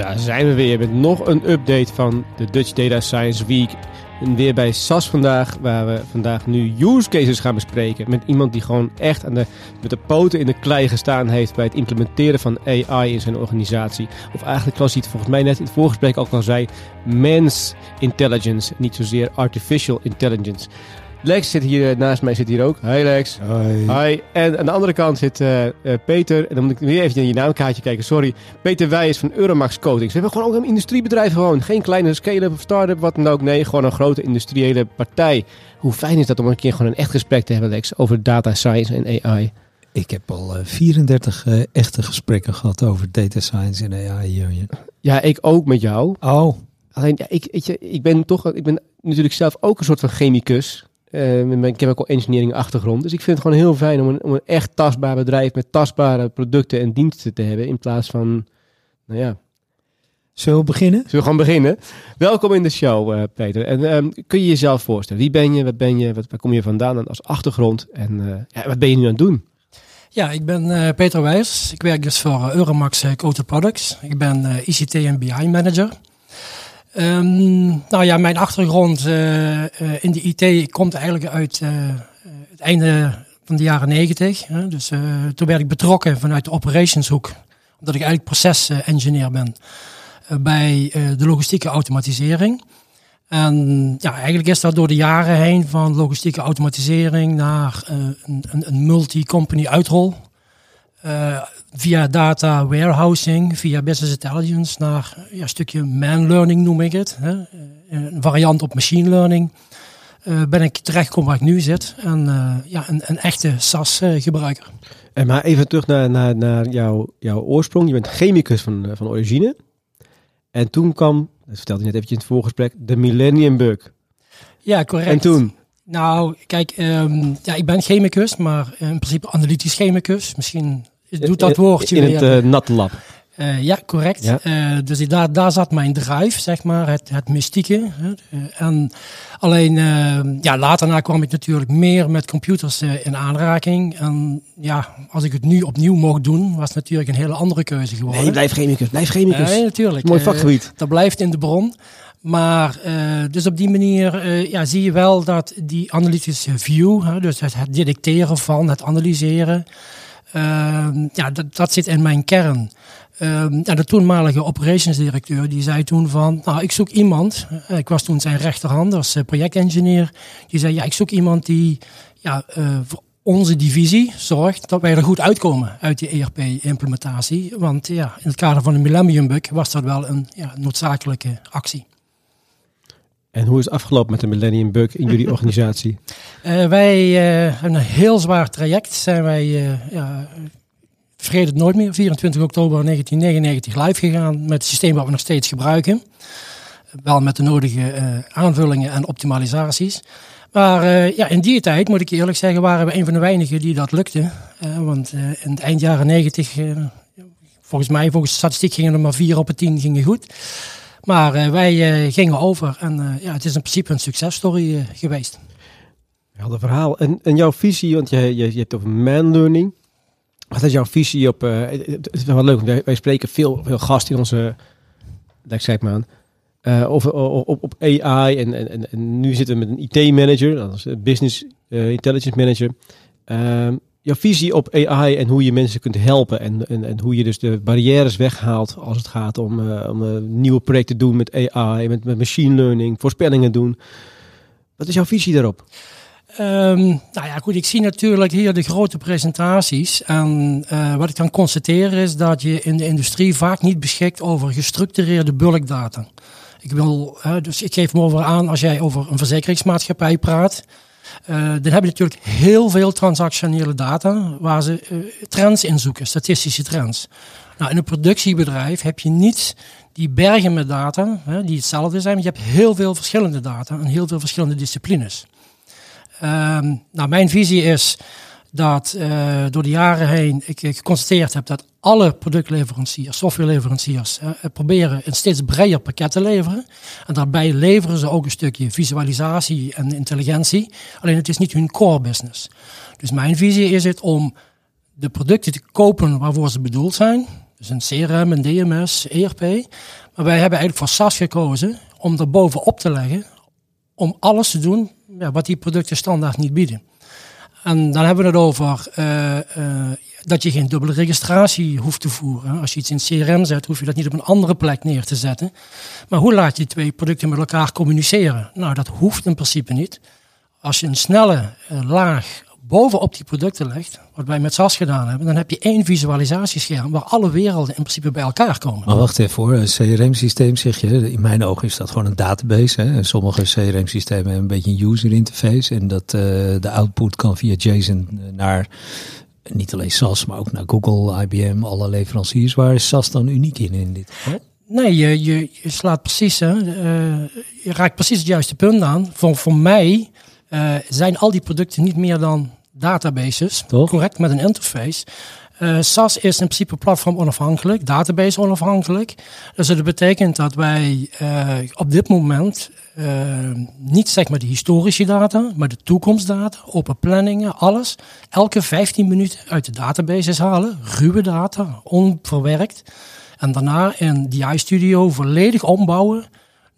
Daar zijn we weer met nog een update van de Dutch Data Science Week. En weer bij SAS vandaag, waar we vandaag nu use cases gaan bespreken. Met iemand die gewoon echt aan de, met de poten in de klei gestaan heeft bij het implementeren van AI in zijn organisatie. Of eigenlijk zoals hij het volgens mij net in het voorgesprek ook al zei, mens intelligence, niet zozeer artificial intelligence. Lex zit hier eh, naast mij, zit hier ook. Hi Lex. Hoi. Hi. En aan de andere kant zit eh, eh, Peter. En dan moet ik weer even naar je naamkaartje kijken. Sorry. Peter Wijs van Euromax Coatings. We hebben gewoon ook een industriebedrijf gewoon. Geen kleine scale-up of start-up, wat dan ook. Nee, gewoon een grote industriële partij. Hoe fijn is dat om een keer gewoon een echt gesprek te hebben, Lex, over data science en AI? Ik heb al eh, 34 eh, echte gesprekken gehad over data science en AI. Ja, ik ook met jou. Oh, Alleen, ja, ik, weet je, ik ben toch, ik ben natuurlijk zelf ook een soort van chemicus. Eh, met mijn chemical engineering achtergrond. Dus ik vind het gewoon heel fijn om een, om een echt tastbaar bedrijf met tastbare producten en diensten te hebben. In plaats van, nou ja, zullen we beginnen? Zullen we gewoon beginnen? Welkom in de show, eh, Peter. En ehm, kun je jezelf voorstellen? Wie ben je? Wat ben je? Wat, waar kom je vandaan en als achtergrond? En eh, ja, wat ben je nu aan het doen? Ja, ik ben eh, Peter Wijs. Ik werk dus voor Euromax uh, Coated Products. Ik ben ICT en BI manager. Ehm, nou ja, mijn achtergrond eh, eh, in de IT komt eigenlijk uit eh, het einde van de jaren negentig. Dus toen werd ik betrokken vanuit de operationshoek. Omdat ik eigenlijk procesengineer ben bij de logistieke automatisering. En ja, eigenlijk is dat door de jaren heen van logistieke automatisering naar een, een, multi-company uitrol. Via data warehousing, via business intelligence naar ja, een stukje man learning noem ik het. Hè. Eh, Een variant op machine learning. eh, ben ik terechtgekomen waar ik nu zit. En eh, ja, een, een echte SAS-gebruiker. En maar even terug naar, naar, naar jouw, jouw oorsprong. Je bent chemicus van, van origine. En toen kwam, dat vertelde je net eventjes in het voorgesprek, de Millennium Bug. ja, correct. En toen? Nou, kijk, ehm, ja, ik ben chemicus, maar in principe analytisch chemicus. Misschien doet dat woordje In weer. het uh, natte lab. Eh, ja, correct. Ja. Eh, dus daar, daar zat mijn drive, zeg maar, het, het mystieke. Hè. Eh, en alleen, eh, ja, later na kwam ik natuurlijk meer met computers eh, in aanraking. En ja, als ik het nu opnieuw mocht doen, was het natuurlijk een hele andere keuze geworden. Nee, blijf chemicus. Blijf chemicus. Nee, natuurlijk. Mooi Eh, vakgebied. dat blijft in de bron. Maar eh, dus op die manier eh, ja, zie je wel dat die analytische view, dus het, het detecteren van, het analyseren, ja, dat, dat zit in mijn kern. Ehm, de toenmalige operationsdirecteur die zei toen van, nou ik zoek iemand, eh, ik was toen zijn rechterhand als eh, projectengineer, die zei ja ik zoek iemand die ja, eh, voor onze divisie zorgt dat wij er goed uitkomen uit die ERP-implementatie. Want ja, in het kader van de Millennium Bug was dat wel een ja, noodzakelijke actie. En hoe is het afgelopen met de Millennium Bug in jullie organisatie? Eh, wij eh, hebben een heel zwaar traject. Zijn wij, eh ja, vergeet het nooit meer, 24 oktober 1999 live gegaan met het systeem wat we nog steeds gebruiken. Wel met de nodige aanvullingen en optimalisaties. Maar ja, in die tijd, moet ik eerlijk zeggen, waren we een van de weinigen die dat lukte. Want in het eind jaren 90, eh, volgens mij, volgens de statistiek gingen er maar vier op de tien gingen goed. Maar eh, wij eh, gingen over en eh, ja, het is in principe een successtory geweest. Helder verhaal. En, en jouw visie, want je, je, je hebt over man learning. Wat is jouw visie op... het is wel leuk, wij, wij spreken veel, veel gasten in onze... Lex, zeg maar eh, over, op, op, AI en, en, en, nu zitten we met een IT-manager, dat is business intelligence manager. Ehm, jouw visie op AI en hoe je mensen kunt helpen en, en, en hoe je dus de barrières weghaalt als het gaat om, eh, om eh, nieuwe projecten doen met AI, met, met machine learning, voorspellingen doen. Wat is jouw visie daarop? Ehm, nou ja, goed, ik zie natuurlijk hier de grote presentaties. En eh, wat ik kan constateren is dat je in de industrie vaak niet beschikt over gestructureerde bulkdata. Ik wil, dus ik geef me over aan als jij over een verzekeringsmaatschappij praat. Dan heb je natuurlijk heel veel transactionele data waar ze uh, trends in zoeken, statistische trends. Nou, in een productiebedrijf heb je niet die bergen met data, hè, die hetzelfde zijn, maar je hebt heel veel verschillende data en heel veel verschillende disciplines. Um, nou, mijn visie is dat uh, door de jaren heen ik, geconstateerd heb dat alle productleveranciers, softwareleveranciers, uh, proberen een steeds breder pakket te leveren. En daarbij leveren ze ook een stukje visualisatie en intelligentie. Alleen het is niet hun core business. Dus mijn visie is het om de producten te kopen waarvoor ze bedoeld zijn. Dus een CRM, een DMS, ERP. Maar wij hebben eigenlijk voor SAS gekozen om er bovenop te leggen. Om alles te doen wat die producten standaard niet bieden. En dan hebben we het over uh, uh, dat je geen dubbele registratie hoeft te voeren. Als je iets in CRM zet, hoef je dat niet op een andere plek neer te zetten. Maar hoe laat je die twee producten met elkaar communiceren? Nou, dat hoeft in principe niet. Als je een snelle uh, laag bovenop die producten legt, wat wij met SAS gedaan hebben, dan heb je één visualisatiescherm waar alle werelden in principe bij elkaar komen. Maar wacht even voor, een CRM-systeem zeg je, in mijn ogen is dat gewoon een database. Hè? Sommige CRM-systemen hebben een beetje een user interface en dat uh, de output kan via JSON naar niet alleen SAS, maar ook naar Google, IBM, alle leveranciers. Waar is SAS dan uniek in in dit geval? Nee, je, je, je slaat precies, hè, uh, je raakt precies het juiste punt aan. Voor, voor mij uh, zijn al die producten niet meer dan databases, Toch? correct, met een interface. Uh, SAS is in principe platform onafhankelijk, database onafhankelijk. Dus dat betekent dat wij uh, op dit moment uh, niet zeg maar de historische data, maar de toekomstdata, open planningen, alles, elke 15 minuten uit de databases halen, ruwe data, onverwerkt. En daarna in DI Studio volledig ombouwen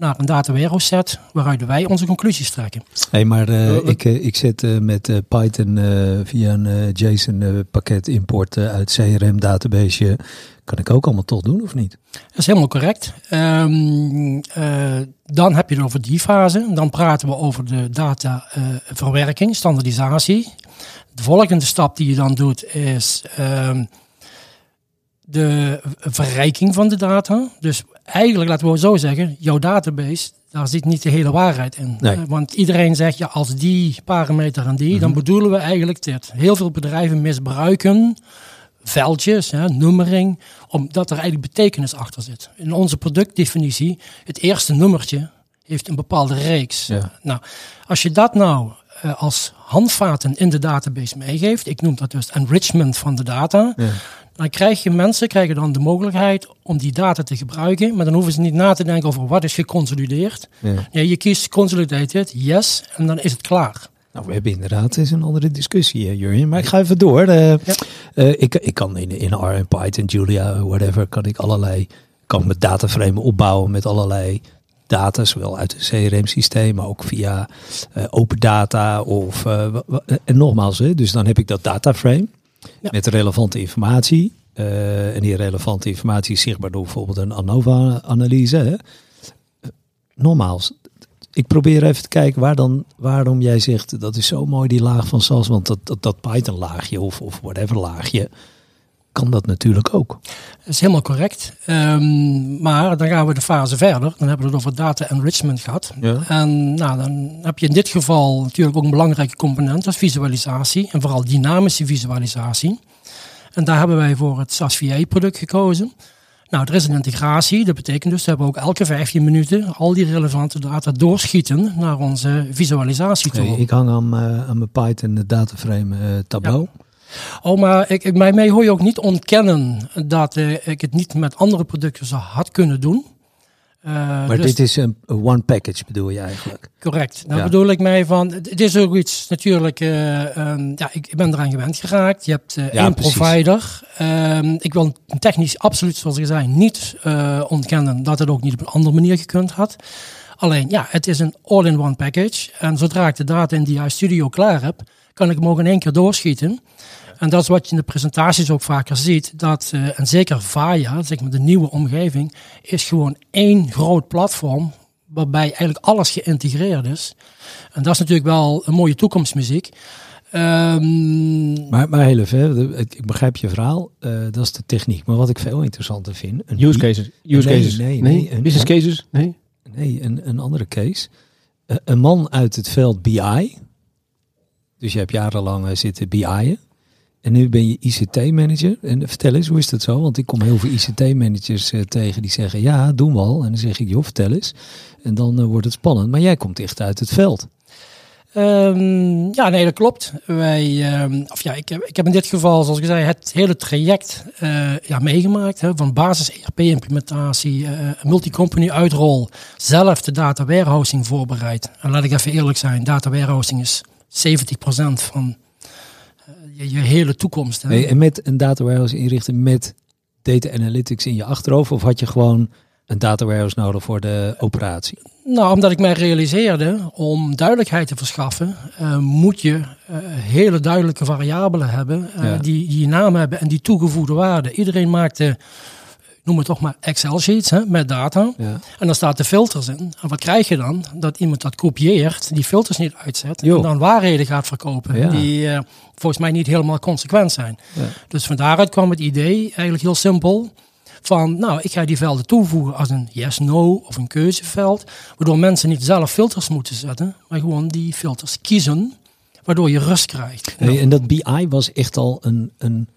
naar een data warehouse set waaruit wij onze conclusies trekken. Hey, maar uh, ik, uh, ik zit uh, met Python via een JSON pakket import uit CRM database. Kan ik ook allemaal toch doen of niet? Dat is helemaal correct. Um, dan heb je het over die fase. Dan praten we over de dataverwerking, standaardisatie. De volgende stap die je dan doet is um, de verrijking van de data. Dus eigenlijk, laten we zo zeggen, jouw database, daar zit niet de hele waarheid in. Nee. Want iedereen zegt, ja, als die parameter en die, mm -hmm. dan bedoelen we eigenlijk dit. Heel veel bedrijven misbruiken veldjes, hè, nummering, omdat er eigenlijk betekenis achter zit. In onze productdefinitie, het eerste nummertje heeft een bepaalde reeks. Ja. Nou, als je dat nou uh, als handvaten in de database meegeeft, ik noem dat dus enrichment van de data, ja. dan krijg je mensen krijgen dan de mogelijkheid om die data te gebruiken, maar dan hoeven ze niet na te denken over wat is geconsolideerd. Ja. Je kiest consolidated, yes, en dan is het klaar. Nou, we hebben inderdaad eens een andere discussie, Jurjen. Maar ik ga even door. Uh, Ja. uh, ik, ik kan in, in R en Python, Julia, whatever, kan ik allerlei, kan met dataframe opbouwen met allerlei data, zowel uit een CRM-systeem, maar ook via uh, open data of uh, en nogmaals, hè, dus dan heb ik dat dataframe Ja. met relevante informatie. Uh, en die relevante informatie is zichtbaar door bijvoorbeeld een ANOVA-analyse. Nogmaals, ik probeer even te kijken waar dan, waarom jij zegt dat is zo mooi die laag van SAS, want dat, dat, dat Python laagje of, of whatever laagje kan dat natuurlijk ook. Dat is helemaal correct. Um, maar dan gaan we de fase verder. Dan hebben we het over data enrichment gehad. Ja. En nou, dan heb je in dit geval natuurlijk ook een belangrijke component, dat is visualisatie. En vooral dynamische visualisatie. En daar hebben wij voor het SAS VA-product gekozen. Nou, er is een integratie. Dat betekent dus dat we ook elke 15 minuten al die relevante data doorschieten naar onze visualisatietool. Hey, ik hang aan, uh, aan mijn Python dataframe uh, tableau. Ja. Oh, maar ik, ik, mij hoor je ook niet ontkennen dat uh, ik het niet met andere producten zou had kunnen doen. Uh, maar dus, dit is een one package bedoel je eigenlijk? Correct. Nou ja. bedoel ik mij van, het is ook iets natuurlijk, uh, um, ja, ik, ik, ben eraan gewend geraakt. Je hebt uh, ja, één precies. provider. Um, ik wil technisch absoluut, zoals ik zei, niet ontkennen dat het ook niet op een andere manier gekund had. Alleen, ja, het is een all-in-one package. En zodra ik de data in die Studio klaar heb, kan ik hem ook in één keer doorschieten. En dat is wat je in de presentaties ook vaker ziet. Dat, uh, en zeker VAIA, zeg maar de nieuwe omgeving, is gewoon één groot platform. Waarbij eigenlijk alles geïntegreerd is. En dat is natuurlijk wel een mooie toekomstmuziek. Um, maar, maar heel even, ik begrijp je verhaal. Uh, dat is de techniek. Maar wat ik veel interessanter vind. Een use cases. Use nee, cases. Nee, nee. Business cases. Nee. Nee, een, een andere case. Uh, een man uit het veld BI Dus je hebt jarenlang eh, zitten BI'en. En nu ben je ICT-manager. En vertel eens, hoe is dat zo? Want ik kom heel veel ICT-managers tegen die zeggen, ja, doen we al. En dan zeg ik, joh, vertel eens. En dan wordt het spannend. Maar jij komt echt uit het veld. Um, ja, nee, dat klopt. Wij, um, of ja, ik, heb, ik heb in dit geval, zoals ik zei, het hele traject uh, ja, meegemaakt. Hè, van basis ERP-implementatie, uh, multi-company uitrol, zelf de data warehousing voorbereid. En laat ik even eerlijk zijn, data warehousing is 70% van je, je, hele toekomst. Hè. Nee, en met een data warehouse inrichten met data analytics in je achterhoofd? Of had je gewoon een data warehouse nodig voor de operatie? Nou, omdat ik mij realiseerde, om duidelijkheid te verschaffen, uh, moet je uh, hele duidelijke variabelen hebben, uh, ja. die, die naam hebben en die toegevoegde waarde. Iedereen maakte, noem het toch maar Excel-sheets hè, met data. Ja. En dan staat de filters in. En wat krijg je dan? Dat iemand dat kopieert, die filters niet uitzet jo. en dan waarheden gaat verkopen. Ja. Die volgens mij niet helemaal consequent zijn. Dus van daaruit kwam het idee, eigenlijk heel simpel van, nou, ik ga die velden toevoegen als een yes-no of een keuzeveld, waardoor mensen niet zelf filters moeten zetten, maar gewoon die filters kiezen, waardoor je rust krijgt. En dat BI was echt al een, een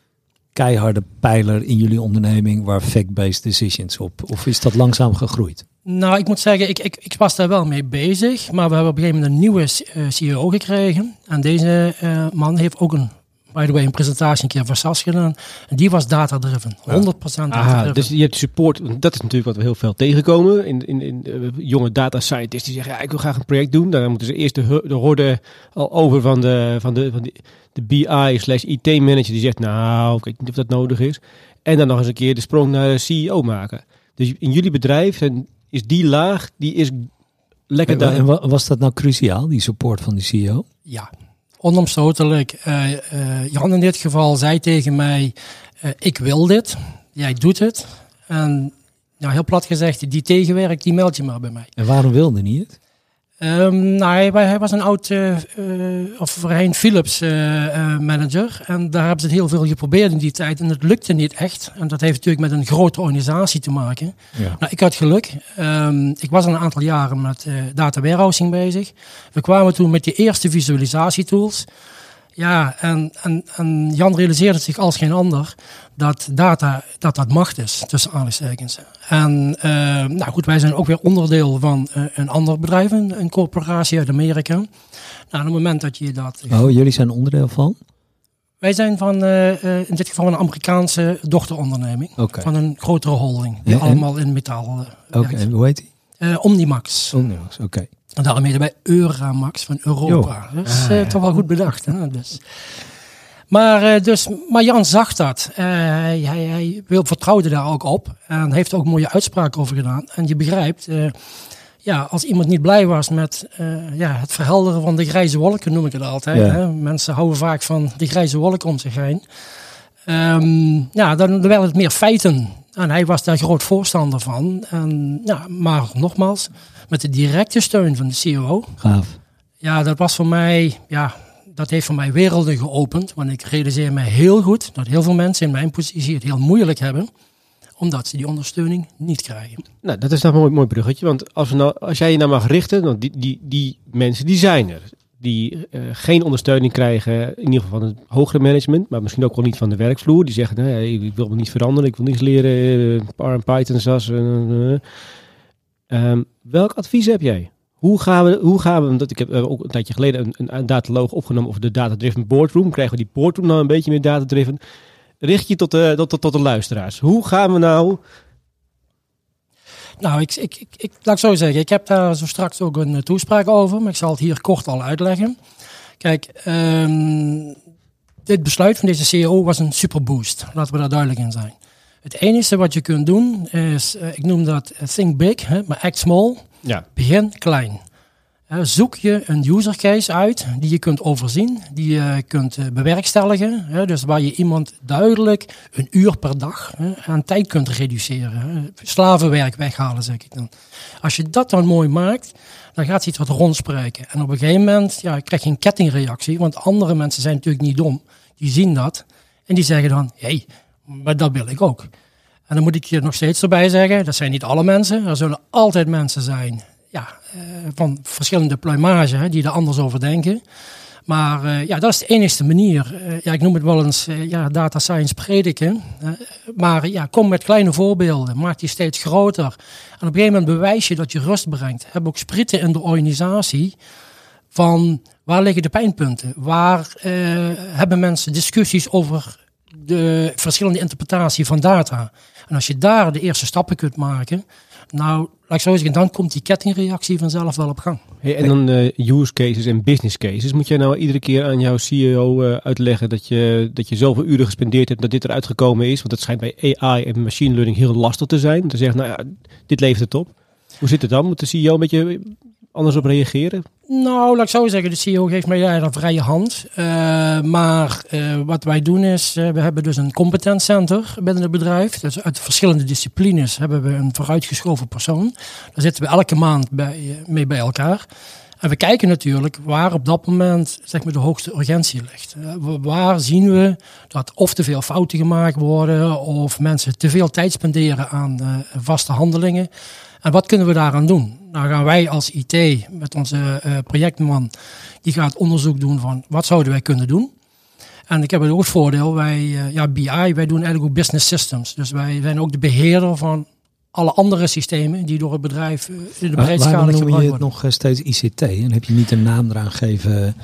keiharde pijler in jullie onderneming waar fact-based decisions op, of is dat langzaam gegroeid? Nou, ik moet zeggen, ik, ik, ik was daar wel mee bezig, maar we hebben op een gegeven moment een nieuwe CEO gekregen. En deze uh, man heeft ook een by the way, een presentatie een keer voor SAS gedaan. En die was data-driven. 100% data-driven. Dus je hebt support. Dat is natuurlijk wat we heel veel tegenkomen. In, in, in uh, jonge data scientists die zeggen, ja, ik wil graag een project doen. Dan moeten ze eerst de, de horde al over van de, van de, van de, de BI slash IT manager. Die zegt, nou, ik weet niet of dat nodig is. En dan nog eens een keer de sprong naar de CEO maken. Dus in jullie bedrijf is die laag, die is lekker daar. En was dat nou cruciaal, die support van die CEO? Ja, onomstotelijk. Uh, uh, Jan in dit geval zei tegen mij, uh, ik wil dit, jij doet het. En nou, heel plat gezegd, die tegenwerk, die meld je maar bij mij. En waarom wilde hij het? Um, nou, hij, hij, was een oud, uh, uh, of voorheen Philips uh, manager. En daar hebben ze het heel veel geprobeerd in die tijd. En het lukte niet echt. En dat heeft natuurlijk met een grote organisatie te maken. Ja. Nou, ik had geluk. Um, ik was al een aantal jaren met data warehousing bezig. We kwamen toen met de eerste visualisatietools. Ja, en, en, en Jan realiseerde zich als geen ander dat data dat dat macht is, tussen aanhalingstekens. En uh, nou goed, wij zijn ook weer onderdeel van uh, een ander bedrijf, een, een, corporatie uit Amerika. Nou, op het moment dat je dat... Oh, jullie zijn onderdeel van? Wij zijn van, uh, in dit geval een Amerikaanse dochteronderneming. Okay. Van een grotere holding, die ja, allemaal in metaal Oké, en hoe heet die? Omnimax. Omnimax, oké. Okay. En daarmee bij Euramax van Europa. Jo. Dat is ah, toch wel goed bedacht. Hè? Dus. Maar, uh, dus, maar Jan zag dat. Uh, hij, hij, vertrouwde daar ook op. En heeft ook mooie uitspraken over gedaan. En je begrijpt, uh, ja, als iemand niet blij was met ja, het verhelderen van de grijze wolken, noem ik het altijd. Ja. Hè? Mensen houden vaak van die grijze wolken om zich heen. Um, ja, dan, dan werden het meer feiten. En hij was daar groot voorstander van. En, ja, maar nogmaals, met de directe steun van de CEO. Gaaf. Ja, dat was voor mij, ja, dat heeft voor mij werelden geopend. Want ik realiseer me heel goed dat heel veel mensen in mijn positie het heel moeilijk hebben omdat ze die ondersteuning niet krijgen. Nou, dat is dan een mooi, mooi bruggetje. Want als, we nou, als jij je nou mag richten, dan die, die, die mensen die zijn er. Die uh, geen ondersteuning krijgen, in ieder geval van het hogere management, maar misschien ook wel niet van de werkvloer. Die zeggen, nee, ik wil me niet veranderen, ik wil niets leren, uh, Python, SAS. Uh, um, welk advies heb jij? Hoe gaan we, hoe gaan we, dat ik heb ook een tijdje geleden een, een dataloog opgenomen over de data-driven boardroom. Krijgen we die boardroom nou een beetje meer data-driven? Richt je tot de, tot, tot, tot de luisteraars. Hoe gaan we nou nou, ik, ik, ik, ik, laat ik zo zeggen, ik heb daar zo straks ook een toespraak over, maar ik zal het hier kort al uitleggen. Kijk, um, dit besluit van deze CEO was een superboost. Laten we daar duidelijk in zijn. Het enige wat je kunt doen is, uh, ik noem dat think big, hè, maar act small. Ja. Begin klein. Uh, zoek je een user case uit die je kunt overzien, die je kunt uh, bewerkstelligen. Dus waar je iemand duidelijk een uur per dag aan tijd kunt reduceren. Slavenwerk weghalen, zeg ik dan. Als je dat dan mooi maakt, dan gaat iets wat rondspreken. En op een gegeven moment ja, krijg je een kettingreactie, want andere mensen zijn natuurlijk niet dom. Die zien dat en die zeggen dan, hé, hey, maar dat wil ik ook. En dan moet ik je nog steeds erbij zeggen, dat zijn niet alle mensen. Er zullen altijd mensen zijn ja, uh, van verschillende pluimage die er anders over denken. Maar uh, ja, dat is de enigste manier. Uh, ja, ik noem het wel eens ja, data science prediken. maar ja, kom met kleine voorbeelden. Maak die steeds groter. En op een gegeven moment bewijs je dat je rust brengt. Heb ook spritten in de organisatie van waar liggen de pijnpunten? Waar hebben mensen discussies over de verschillende interpretatie van data? En als je daar de eerste stappen kunt maken, nou, laat ik zo zeggen, dan komt die kettingreactie vanzelf wel op gang. En dan uh, use cases en business cases. Moet jij nou iedere keer aan jouw CEO eh, uitleggen dat je, dat je zoveel uren gespendeerd hebt dat dit eruit gekomen is? Want het schijnt bij AI en machine learning heel lastig te zijn. Te zeggen, nou ja, dit levert het op. Hoe zit het dan? Moet de CEO een beetje anders op reageren? Nou, laat ik zo zeggen, de CEO geeft mij daar vrije hand. Uh, maar uh, wat wij doen is, uh, we hebben dus een competentcenter binnen het bedrijf. Dus uit verschillende disciplines hebben we een vooruitgeschoven persoon. Daar zitten we elke maand bij, mee bij elkaar. En we kijken natuurlijk waar op dat moment zeg maar, de hoogste urgentie ligt. waar zien we dat of te veel fouten gemaakt worden of mensen te veel tijd spenderen aan vaste handelingen. En wat kunnen we daaraan doen? Nou gaan wij als IT met onze uh, projectman, die gaat onderzoek doen van wat zouden wij kunnen doen. En ik heb ook het voordeel, wij, uh, ja, BI, wij doen eigenlijk ook business systems. Dus wij zijn ook de beheerder van alle andere systemen die door het bedrijf uh, in de breedschalige gebruikt worden. je het nog steeds ICT en heb je niet een naam eraan gegeven?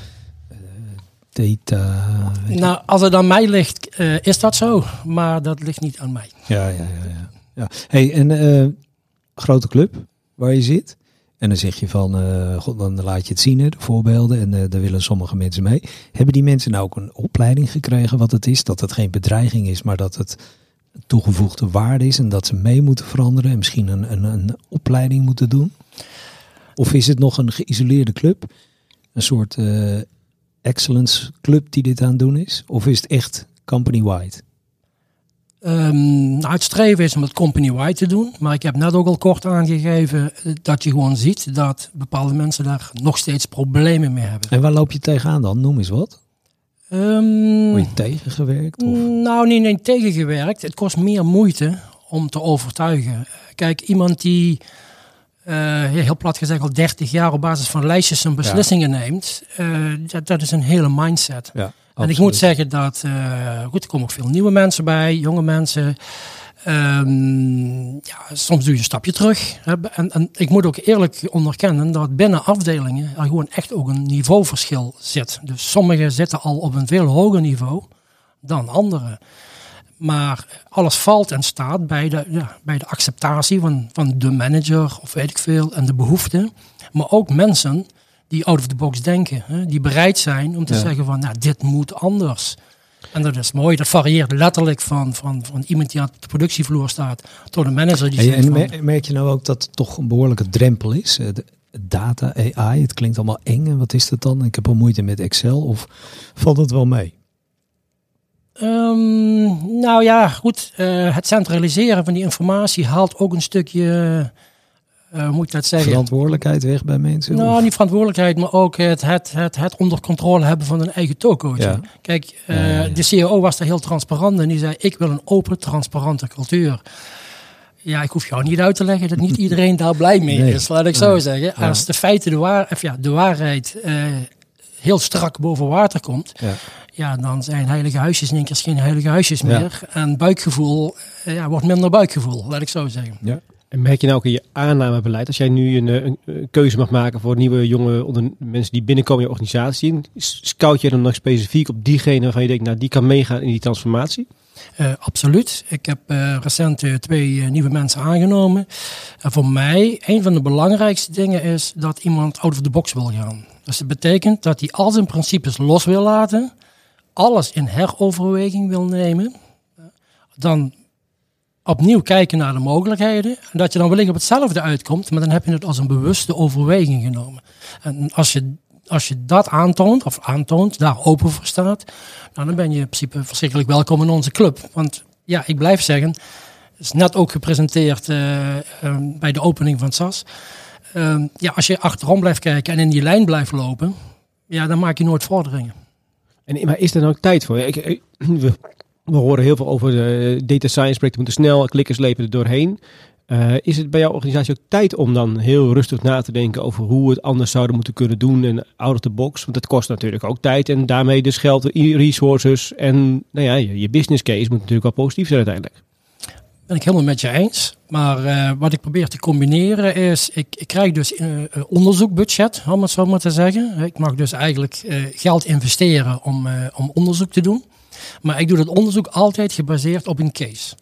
Data. Nou, als het aan mij ligt, is dat zo. Maar dat ligt niet aan mij. Ja, ja, ja. ja. ja. Hey, en grote club waar je zit. En dan zeg je van, uh, dan laat je het zien, de voorbeelden. En uh, daar willen sommige mensen mee. Hebben die mensen nou ook een opleiding gekregen wat het is? Dat het geen bedreiging is, maar dat het toegevoegde waarde is. En dat ze mee moeten veranderen en misschien een, een, een opleiding moeten doen? Of is het nog een geïsoleerde club? Een soort uh, excellence club die dit aan het doen is? Of is het echt company-wide? Um, nou, het streven is om het company-wide te doen. Maar ik heb net ook al kort aangegeven dat je gewoon ziet dat bepaalde mensen daar nog steeds problemen mee hebben. En waar loop je tegenaan dan? Noem eens wat. Um, Word je tegengewerkt? Of? Nou, niet, niet tegengewerkt. Het kost meer moeite om te overtuigen. Kijk, iemand die uh, heel plat gezegd al 30 jaar op basis van lijstjes en beslissingen neemt, uh, dat, dat, is een hele mindset. Ja. En ik moet zeggen dat, uh, goed, er komen ook veel nieuwe mensen bij, jonge mensen. Um, ja, soms doe je een stapje terug. En, en, ik moet ook eerlijk onderkennen dat binnen afdelingen er gewoon echt ook een niveauverschil zit. Dus sommigen zitten al op een veel hoger niveau dan anderen. Maar alles valt en staat bij de, ja, bij de acceptatie van, van de manager of weet ik veel en de behoeften. Maar ook mensen die out of the box denken. Hè? Die bereid zijn om te zeggen van, nou, dit moet anders. En dat is mooi. Dat varieert letterlijk van, van, van iemand die aan de productievloer staat tot een manager die zegt En van, merk je nou ook dat het toch een behoorlijke drempel is? Eh, de data, AI, het klinkt allemaal eng. En wat is dat dan? Ik heb al moeite met Excel. Of valt het wel mee? Um, nou ja, goed. Uh, het centraliseren van die informatie haalt ook een stukje uh, moet ik dat zeggen? Verantwoordelijkheid weg bij mensen? Nou, of? niet verantwoordelijkheid, maar ook het, het, het, het onder controle hebben van een eigen toko. Ja. Kijk, uh, de CEO was daar heel transparant en die zei: Ik wil een open, transparante cultuur. Ja, ik hoef jou niet uit te leggen dat niet iedereen daar blij mee is, laat ik zo zeggen. Als de feiten, de, waar, of ja, de waarheid uh, heel strak boven water komt, ja. ja. dan zijn heilige huisjes in één keer geen heilige huisjes meer. En buikgevoel ja, wordt minder buikgevoel, laat ik zo zeggen. Ja. En merk je nou ook in je aannamebeleid, als jij nu een, een, een keuze mag maken voor nieuwe jonge onder, mensen die binnenkomen in je organisatie, scout je dan nog specifiek op diegene waarvan je denkt, nou die kan meegaan in die transformatie? Uh, absoluut. Ik heb recent twee nieuwe mensen aangenomen. En voor mij, een van de belangrijkste dingen is dat iemand out of the box wil gaan. Dus dat betekent dat hij al zijn principes los wil laten, alles in heroverweging wil nemen. Dan opnieuw kijken naar de mogelijkheden. En dat je dan wellicht op hetzelfde uitkomt, maar dan heb je het als een bewuste overweging genomen. En als je, als je dat aantoont, of aantoont, daar open voor staat, nou, dan ben je in principe verschrikkelijk welkom in onze club. Want ja, ik blijf zeggen, is net ook gepresenteerd uh, uh, bij de opening van SAS. Uh, ja, als je achterom blijft kijken en in die lijn blijft lopen, ja, dan maak je nooit vorderingen. En, maar is er nou tijd voor? Ik, horen heel veel over de data science projecten moeten snel, klikkers lepen er doorheen. Eh, is het bij jouw organisatie ook tijd om dan heel rustig na te denken over hoe we het anders zouden moeten kunnen doen en out of the box? Want dat kost natuurlijk ook tijd en daarmee dus geld, resources en nou ja, je, business case moet natuurlijk wel positief zijn uiteindelijk. Ben ik helemaal met je eens. Maar eh, wat ik probeer te combineren is, ik, krijg dus een onderzoekbudget, om het zo maar te zeggen. Ik mag dus eigenlijk eh, geld investeren om, eh, om onderzoek te doen. Maar ik doe dat onderzoek altijd gebaseerd op een case.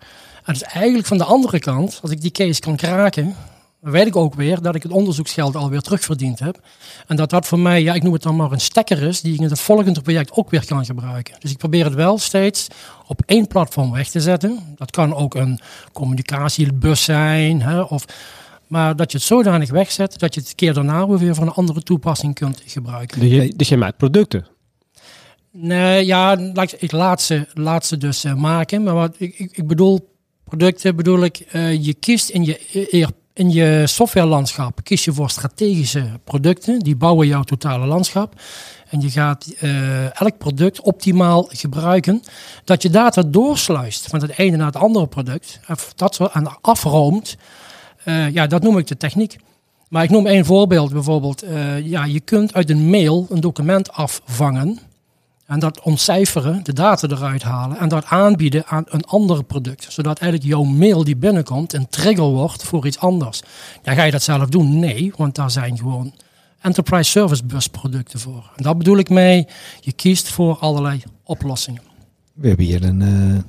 En dus eigenlijk van de andere kant, als ik die case kan kraken, dan weet ik ook weer dat ik het onderzoeksgeld alweer terugverdiend heb. En dat dat voor mij, ja, ik noem het dan maar een stekker is, die ik in het volgende project ook weer kan gebruiken. Dus ik probeer het wel steeds op één platform weg te zetten. Dat kan ook een communicatiebus zijn, hè, of, maar dat je het zodanig wegzet dat je het keer daarna weer voor een andere toepassing kunt gebruiken. Dus je, dus je maakt producten? Nee, ja, ik laat ze, dus uh, maken. Maar wat ik, ik, bedoel, producten bedoel ik, uh, je kiest in je in je softwarelandschap kies je voor strategische producten. Die bouwen jouw totale landschap. En je gaat elk product optimaal gebruiken. Dat je data doorsluist van het ene naar het andere product. Of dat zo aan afroomt. Ja, dat noem ik de techniek. Maar ik noem één voorbeeld. Bijvoorbeeld, ja, je kunt uit een mail een document afvangen. En dat ontcijferen, de data eruit halen en dat aanbieden aan een ander product. Zodat eigenlijk jouw mail die binnenkomt een trigger wordt voor iets anders. Ja, ga je dat zelf doen? Nee, want daar zijn gewoon enterprise service bus producten voor. En dat bedoel ik mee, je kiest voor allerlei oplossingen. We hebben hier een uh,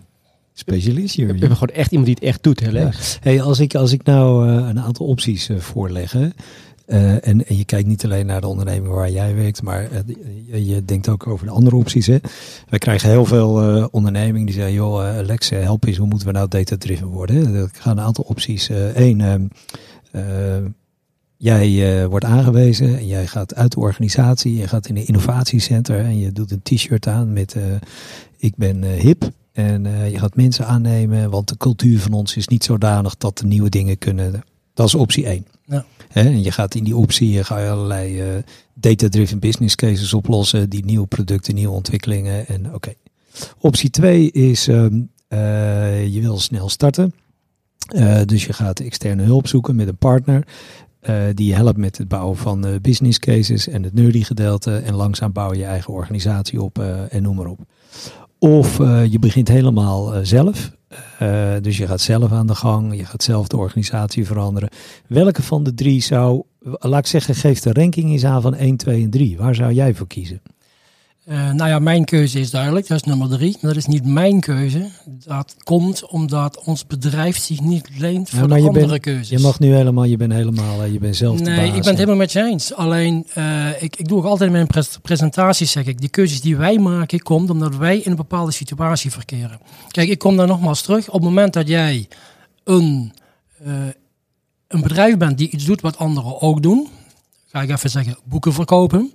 specialist hier. We hebben gewoon echt iemand die het echt doet. Hè? Ja. Hey, als, ik, als ik nou uh, een aantal opties uh, voorleg, uh, en, en, je kijkt niet alleen naar de onderneming waar jij werkt, maar uh, je, je, denkt ook over de andere opties. Hè? Krijgen heel veel uh, ondernemingen die zeggen, joh Alex, help eens, hoe moeten we nou data-driven worden? Hè? Ik ga een aantal opties. Eén, jij wordt aangewezen en jij gaat uit de organisatie, je gaat in een innovatiecenter en je doet een t-shirt aan met ik ben hip. En je gaat mensen aannemen, want de cultuur van ons is niet zodanig dat de nieuwe dingen kunnen. Dat is optie 1. Ja. En je gaat in die optie ga je allerlei uh, data-driven business cases oplossen, die nieuwe producten, nieuwe ontwikkelingen. En oké. Optie 2 is um, uh, je wil snel starten. Uh, dus je gaat externe hulp zoeken met een partner. die je helpt met het bouwen van business cases en het nerdy gedeelte. En langzaam bouw je je eigen organisatie op en noem maar op. Of je begint helemaal zelf. Uh, dus je gaat zelf aan de gang, je gaat zelf de organisatie veranderen. Welke van de drie zou, laat ik zeggen, geef de ranking eens aan van 1, 2 en 3. Waar zou jij voor kiezen? Uh, nou ja, mijn keuze is duidelijk, dat is nummer drie. Maar dat is niet mijn keuze. Dat komt omdat ons bedrijf zich niet leent voor de andere bent, keuzes. Je mag nu helemaal, je bent helemaal, je bent zelf Nee, de baas, ik ben het helemaal met je eens. Alleen, uh, ik, ik doe ook altijd in mijn pres presentaties, zeg ik, die keuzes die wij maken, komt omdat wij in een bepaalde situatie verkeren. Kijk, ik kom daar nogmaals terug. Op het moment dat jij een, uh, een bedrijf bent die iets doet wat anderen ook doen, ga ik even zeggen, boeken verkopen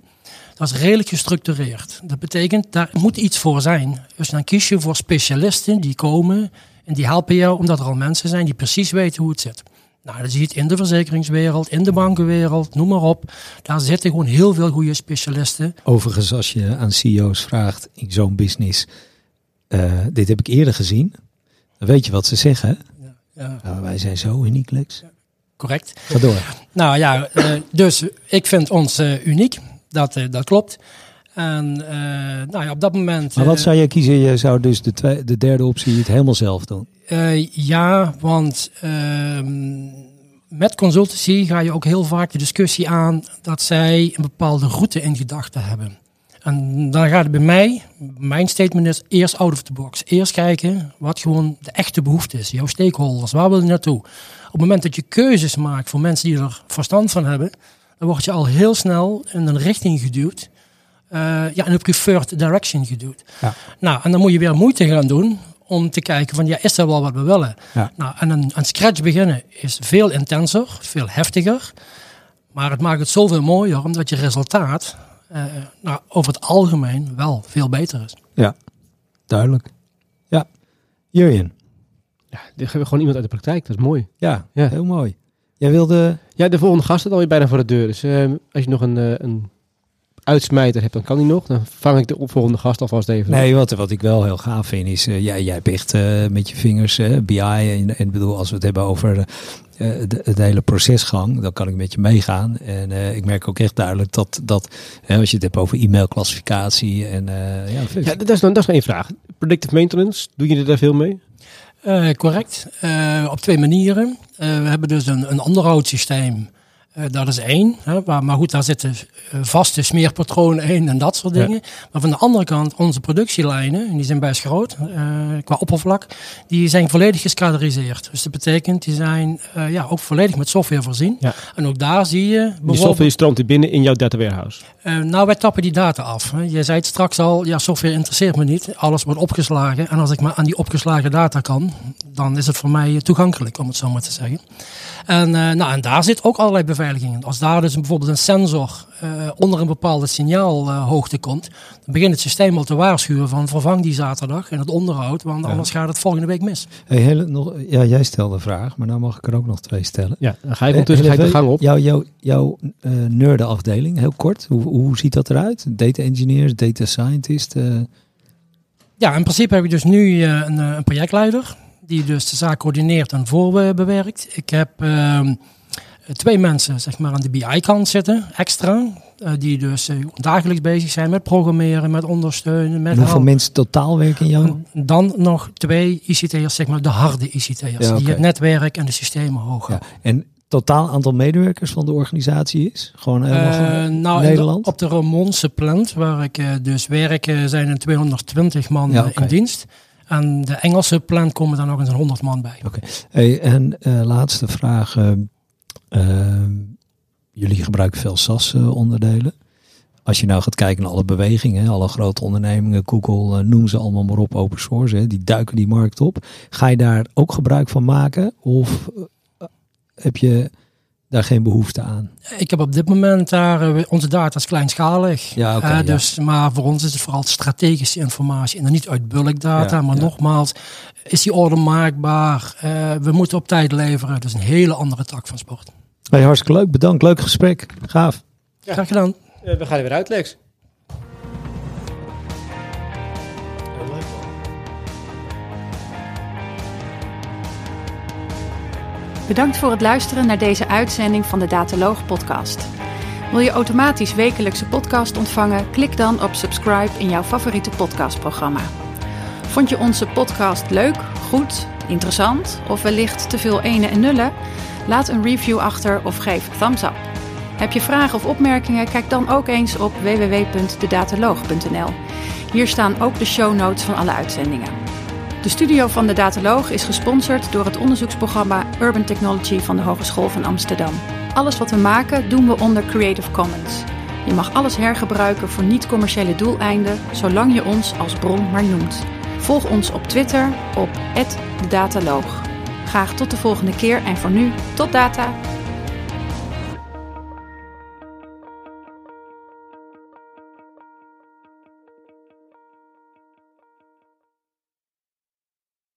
dat is redelijk gestructureerd. Dat betekent, daar moet iets voor zijn. Dus dan kies je voor specialisten die komen en die helpen jou omdat er al mensen zijn die precies weten hoe het zit. Nou, dat zie je het in de verzekeringswereld, in de bankenwereld, noem maar op. Daar zitten gewoon heel veel goede specialisten. Overigens, als je aan CEO's vraagt in zo'n business, uh, dit heb ik eerder gezien, dan weet je wat ze zeggen. Ja, ja. Nou, wij zijn zo uniek, Lex. Ja, correct. Ga door. Nou ja, uh, dus ik vind ons uh, uniek. Dat, uh, dat klopt. En uh, nou ja, op dat moment. Maar wat zou je kiezen? Je zou dus de, twee, de derde optie het helemaal zelf doen? Uh, ja, want ehm, met consultancy ga je ook heel vaak de discussie aan dat zij een bepaalde route in gedachten hebben. En dan gaat het bij mij, mijn statement is eerst out of the box. Eerst kijken wat gewoon de echte behoefte is. Jouw stakeholders, waar wil je naartoe? Op het moment dat je keuzes maakt voor mensen die er verstand van hebben, dan word je al heel snel in een richting geduwd. Uh, ja, in een preferred direction geduwd. Ja. Nou, en dan moet je weer moeite gaan doen om te kijken van, ja, is dat wel wat we willen? Ja. Nou, en een, een scratch beginnen is veel intenser, veel heftiger. Maar het maakt het zoveel mooier, omdat je resultaat uh, nou, over het algemeen wel veel beter is. Ja, duidelijk. Ja, Jurjen. Ja, dit hebben we gewoon iemand uit de praktijk, dat is mooi. Ja, ja. heel mooi. Jij wilde... Ja, de volgende gast staat alweer bijna voor de deur. Dus uh, als je nog een, uh, een uitsmijter heb, dan kan die nog. Dan vang ik de opvolgende gast alvast even. Nee, wat, wat ik wel heel gaaf vind is, uh, jij, jij hebt echt uh, met je vingers uh, BI en, en bedoel, als we het hebben over de, het hele procesgang, dan kan ik met je meegaan. En ik merk ook echt duidelijk dat, dat als je het hebt over e-mailclassificatie en ja, ja, dat is, dat is één vraag. Predictive maintenance, doe je er daar veel mee? Uh, correct. Uh, op twee manieren. Uh, we hebben dus een, een onderhoudssysteem dat is één. Hè, maar, maar goed, daar zitten uh, vaste smeerpatronen in en dat soort dingen. Ja. Maar van de andere kant, onze productielijnen, en die zijn best groot uh, qua oppervlak, die zijn volledig geskaderiseerd. Dus dat betekent, die zijn ja, ook volledig met software voorzien. Ja. En ook daar zie je... Die software stroomt er binnen in jouw data warehouse? nou, wij tappen die data af. Hè. Je zei het straks al, ja, software interesseert me niet. Alles wordt opgeslagen. En als ik maar aan die opgeslagen data kan, dan is het voor mij toegankelijk, om het zo maar te zeggen. En, nou, en daar zit ook allerlei beveiliging als daar dus bijvoorbeeld een sensor uh, onder een bepaalde signaalhoogte uh, komt, dan begint het systeem al te waarschuwen van vervang die zaterdag en het onderhoud, want ja. anders gaat het volgende week mis. Hey, hele, nog, ja, jij stelde een vraag, maar nou mag ik er ook nog twee stellen. Ja, dan ga je ondertussen uh, de gang op. Jouw jou, jou, uh, nerdenafdeling, heel kort, hoe, hoe ziet dat eruit? Data engineers, data scientist? Ja, in principe heb je dus nu een, een projectleider die dus de zaak coördineert en voorbewerkt. Ik heb ehm, twee mensen zeg maar, aan de BI-kant zitten, extra. Uh, die dus uh, dagelijks bezig zijn met programmeren, met ondersteunen. Met en hoeveel mensen totaal werken jou? Dan nog twee ICT'ers, zeg maar de harde ICT'ers. Ja, okay. Die het netwerk en de systemen hoog ja. En totaal aantal medewerkers van de organisatie is? Gewoon helemaal uh, nou, Nederland? De, op de Ramonse plant, waar ik dus werk, zijn er 220 man ja, okay. in dienst. En de Engelse plant komen dan nog eens 100 man bij. Oké. Hey, en laatste vraag Uh, jullie gebruiken veel SAS-onderdelen. Als je nou gaat kijken naar alle bewegingen, alle grote ondernemingen, Google, uh, noem ze allemaal maar op, open source, die duiken die markt op. Ga je daar ook gebruik van maken of heb je daar geen behoefte aan? Ik heb op dit moment daar, uh, onze data is kleinschalig. Ja, okay, uh, dus, ja. Maar voor ons is het vooral strategische informatie en dan niet uit bulkdata. Ja, maar ja. nogmaals, is die order maakbaar? Uh, we moeten op tijd leveren. Dat is een hele andere tak van sport. Hey, hartstikke leuk. Bedankt. Leuk gesprek. Gaaf. Ja. Graag gedaan. we gaan er weer uit, Lex. Bedankt voor het luisteren naar deze uitzending van de Dataloog podcast. Wil je automatisch wekelijkse podcast ontvangen? Klik dan op subscribe in jouw favoriete podcastprogramma. Vond je onze podcast leuk, goed, interessant of wellicht te veel ene en nullen? Laat een review achter of geef thumbs up. Heb je vragen of opmerkingen? Kijk dan ook eens op www.dedataloog.nl. Hier staan ook de show notes van alle uitzendingen. De studio van de Dataloog is gesponsord door het onderzoeksprogramma Urban Technology van de Hogeschool van Amsterdam. Alles wat we maken doen we onder Creative Commons. Je mag alles hergebruiken voor niet-commerciële doeleinden, zolang je ons als bron maar noemt. Volg ons op Twitter op @dedataloog. Graag tot de volgende keer en voor nu, tot data!